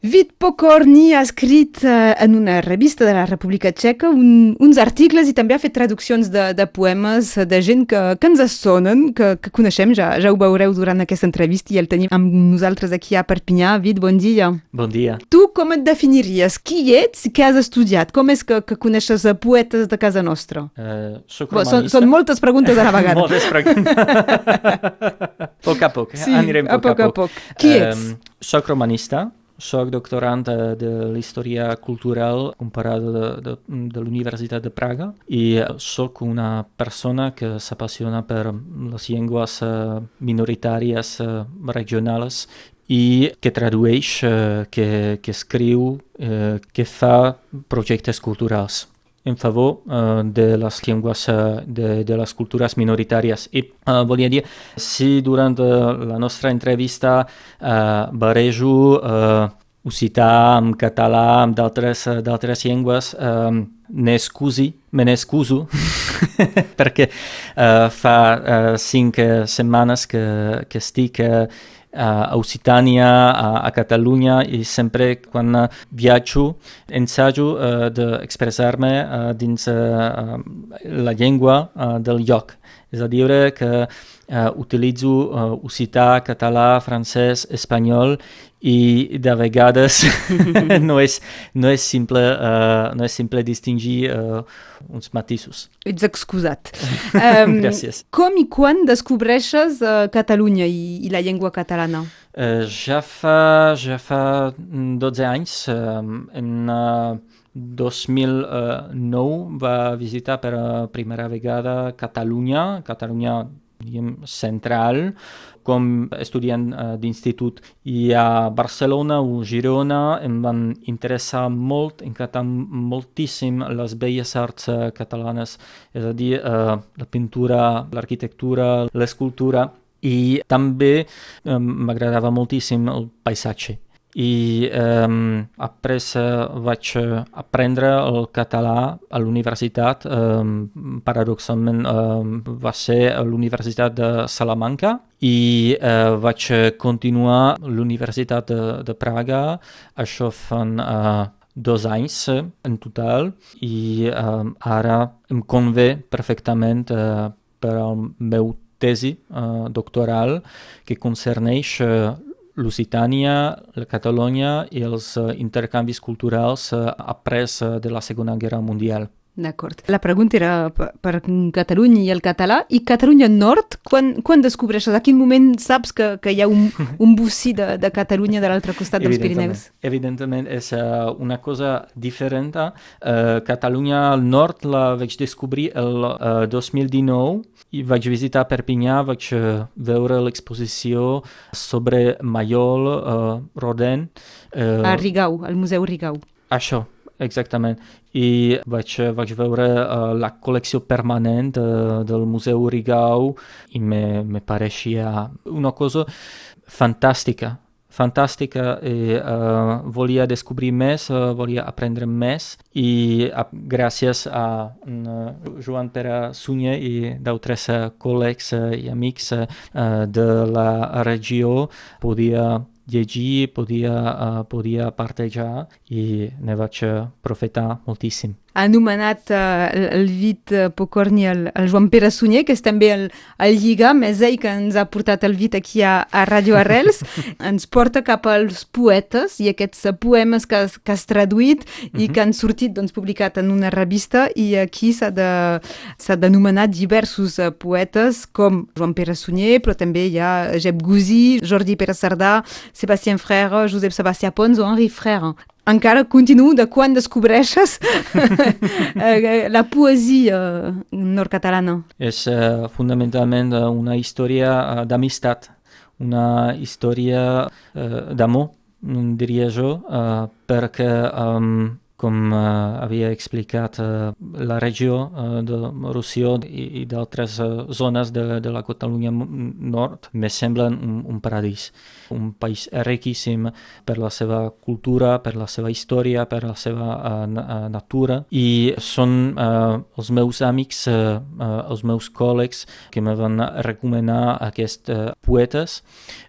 Vit Pokorny ha escrit eh, en una revista de la República Txeca un, uns articles i també ha fet traduccions de, de poemes de gent que, que ens sonen, que, que coneixem, ja, ja ho veureu durant aquesta entrevista i el tenim amb nosaltres aquí a Perpinyà. Vit, bon dia. Bon dia. Tu com et definiries? Qui ets què has estudiat? Com és que, que coneixes poetes de casa nostra? Uh, soc Bo, són, són moltes preguntes a la vegada. moltes preguntes. poc a poc, sí, anirem a poc poc a poc. Qui ets? Um, soc romanista, soc doctorant de, de l'història cultural comparada de, de, de l'Universitat de Praga i soc una persona que s'apassiona per les llengües uh, minoritàries uh, regionals i que tradueix, uh, que, que escriu, que fa projectes culturals en favor uh, de les llengües uh, de, de les cultures minoritàries. I uh, volia dir, si durant uh, la nostra entrevista uh, barejo uh, occità amb català, amb d'altres llengües, um, n'excusi, me n'excuso, perquè uh, fa uh, cinc setmanes que, que estic uh, a Occitània, a, a Catalunya i sempre quan viatjo ensajo uh, d'expressar-me uh, dins uh, la llengua uh, del lloc. És a dir, que uh, utilitzo uh, occità, català, francès, espanyol i de vegades no, és, no, és simple, uh, no és simple distingir uh, uns matisos. Ets excusat. Um, Gràcies. Com i quan descobreixes uh, Catalunya i, i la llengua catalana? Uh, ja, fa, ja fa 12 anys, uh, en uh, 2009 va visitar per primera vegada Catalunya, Catalunya diguem, central, com estudiant uh, d'institut. I a Barcelona o Girona em van interessar molt, encantar moltíssim les belles arts uh, catalanes, és a dir, uh, la pintura, l'arquitectura, l'escultura, i també um, m'agradava moltíssim el paisatge i um, après vaig aprendre el català a l'universitat, um, paradoxalment um, va ser a l'Universitat de Salamanca i uh, vaig continuar a l'Universitat de, de Praga, això fan uh, dos anys en total i um, ara em convé perfectament uh, per al meu tesi uh, doctoral que concerneix uh, Lusitània, la Catalunya i els uh, intercanvis culturals uh, après uh, de la Segona Guerra Mundial. D'acord. La pregunta era per, per Catalunya i el català. I Catalunya Nord, quan, quan descobreixes? A quin moment saps que, que hi ha un, un bocí de, de Catalunya de l'altre costat dels Pirineus? Evidentment, és una cosa diferent. Uh, Catalunya al nord la vaig descobrir el uh, 2019 i vaig visitar Perpinyà, vaig uh, veure l'exposició sobre Maiol, uh, Rodin. Uh, a Rigau, al Museu Rigau. Això, Exactament. I vaig, vaig veure uh, la col·lecció permanent uh, del Museu Rigau i me, me pareixia una cosa fantàstica, fantàstica i uh, volia descobrir més, uh, volia aprendre més i uh, gràcies a uh, Joan Pere Sunyer i d'altres col·legs uh, i amics uh, de la regió podia llegir, podia, uh, podia partejar i ne vaig profitar moltíssim ha anomenat uh, el, Vit uh, Pocorni el, el Joan Pere Sunyer, que és també el, el lligam, és ell que ens ha portat el Vit aquí a, a Radio Arrels, ens porta cap als poetes i aquests uh, poemes que, que has traduït i uh -huh. que han sortit doncs, publicat en una revista i aquí s'ha d'anomenar de, diversos uh, poetes com Joan Pere Sunyer, però també hi ha Jep Guzí, Jordi Pere Sardà, Sébastien Frère, Josep Sebastià Pons o Henri Frère encara continuo de quan descobreixes eh, la poesia nord-catalana. És uh, fundamentalment una història d'amistat, una història uh, d'amor, diria jo, uh, perquè um, com uh, havia explicat uh, la regió uh, de Rosselló i, i d'altres uh, zones de, de la Catalunya nord me semblen un, un paradís un país riquíssim per la seva cultura, per la seva història, per la seva uh, natura i són uh, els meus amics, uh, els meus col·legs que me van recomanar aquests uh, poetes.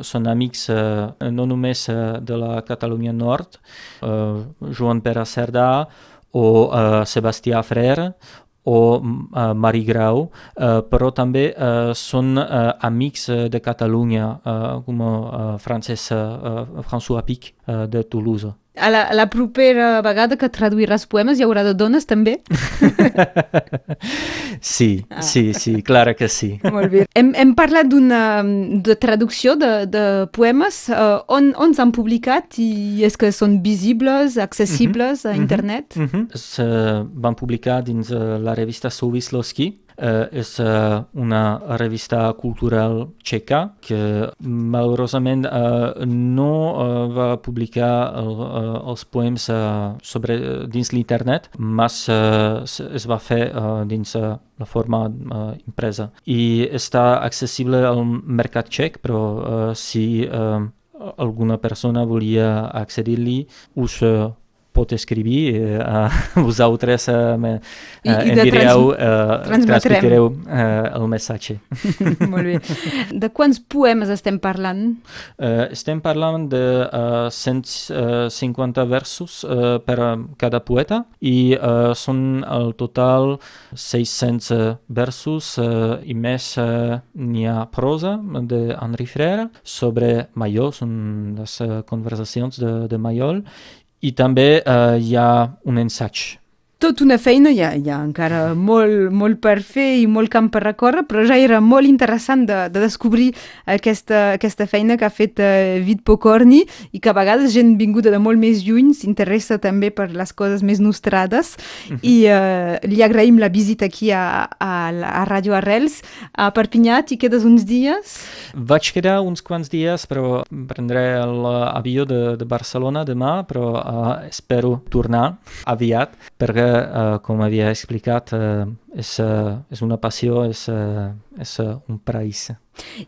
Són amics uh, no només uh, de la Catalunya Nord, uh, Joan Pere Cerdà o uh, Sebastià Frère o uh, Marie Grau, uh, però també uh, de Catalunya, uh, François Pic de Toulouse. A la, a la propera vegada que traduiràs poemes hi haurà de dones també? sí, ah. sí, sí, clar que sí. Molt bé. Hem, hem parlat d'una de traducció de, de poemes. Uh, on, on s'han publicat i és que són visibles, accessibles uh -huh. a internet? Uh -huh. Se van publicar dins uh, la revista Souvislovsky eh, és eh, una revista cultural txeca que malauradament eh, no eh, va publicar el, els poems sobre, dins l'internet, mas es va fer dins la forma impresa. I està accessible al mercat txec, però si alguna persona volia accedir-li, us pot escriure eh, a vosaltres eh, me, I, i eh, eh, transmetreu eh, el missatge. Molt bé. De quants poemes estem parlant? Eh, estem parlant de uh, 150 versos uh, per cada poeta i uh, són al total 600 versos uh, i més uh, n'hi ha prosa d'Henri Frère sobre Mayol, són les uh, conversacions de, de Mayol i també eh, hi ha un ensaig tot una feina, hi ha, hi ha encara molt, molt per fer i molt camp per recórrer, però ja era molt interessant de, de descobrir aquesta, aquesta feina que ha fet uh, Vit Pocorni i que a vegades gent vinguda de molt més lluny s'interessa també per les coses més nostrades mhm. -huh. i uh, li agraïm la visita aquí a, a, a Ràdio Arrels. A Perpinyà t'hi quedes uns dies? Vaig quedar uns quants dies, però prendré l'avió de, de Barcelona demà, però uh, espero tornar aviat perquè uh, com havia explicat, uh, és, uh, és una passió, és, uh, és uh, un país.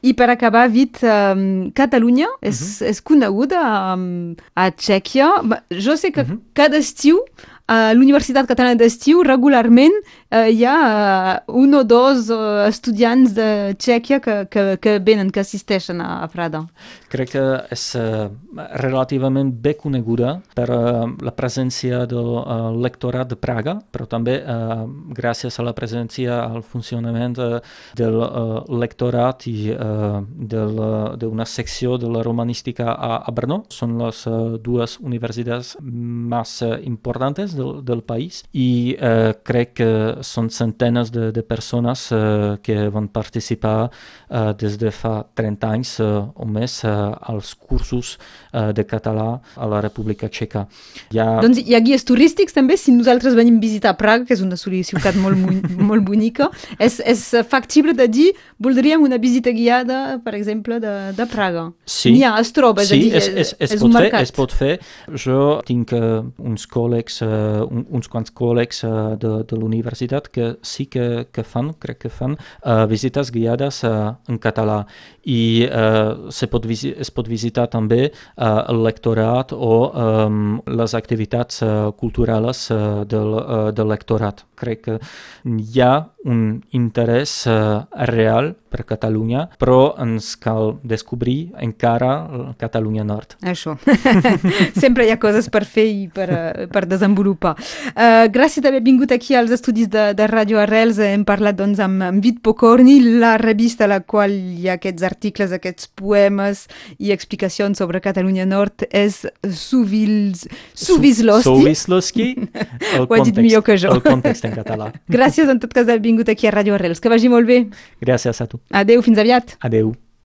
I per acabar, Vit, um, Catalunya és, uh mhm. -huh. és coneguda um, a Txèquia. Jo sé que uh mhm. -huh. cada estiu a l'Universitat Catalana d'Estiu regularment eh, hi ha uh, un o dos uh, estudiants de Txèquia que, que, que venen, que assisteixen a, a Prada. Crec que és uh, relativament bé coneguda per uh, la presència del uh, lectorat de Praga, però també uh, gràcies a la presència al funcionament uh, del uh, lectorat i uh, d'una secció de la romanística a, a Brno. Són les uh, dues universitats més uh, importants del, del país i eh, crec que són centenes de, de persones eh, que van participar eh, des de fa 30 anys eh, o més eh, als cursos eh, de català a la República Txeca. Hi ha... Doncs hi ha guies turístics també, si nosaltres venim a visitar Praga, que és una ciutat molt, molt bonica, és, és factible de dir voldríem una visita guiada, per exemple, de, de Praga. Sí, N'hi ha, es troba, sí, és, dir, és, és, és, és un mercat. Fer, es pot fer. Jo tinc uh, uns col·legs uh, un, uns quants col·legs uh, de, de l'universitat que sí que, que fan, crec que fan, uh, visites guiades uh, en català i uh, se pot es pot visitar també uh, el lectorat o um, les activitats uh, culturals uh, del, uh, del lectorat. Crec que hi ha un interès uh, real per Catalunya, però ens cal descobrir encara Catalunya Nord. Això. Sempre hi ha coses per fer i per, uh, per desenvolupar. Uh, gràcies d'haver vingut aquí als estudis de, de Ràdio Arrels. Hem parlat doncs, amb, amb Vit Pocorni, la revista a la qual hi ha aquests articles, aquests poemes i explicacions sobre Catalunya Nord és Suvils... Suvisloski. Suvisloski. Ho he dit millor que jo. El context en català. Gràcies en tot cas d'haver vingut aquí a Ràdio Arrels. Que vagi molt bé. Gràcies a tu. Adeu, fins aviat. Adeu.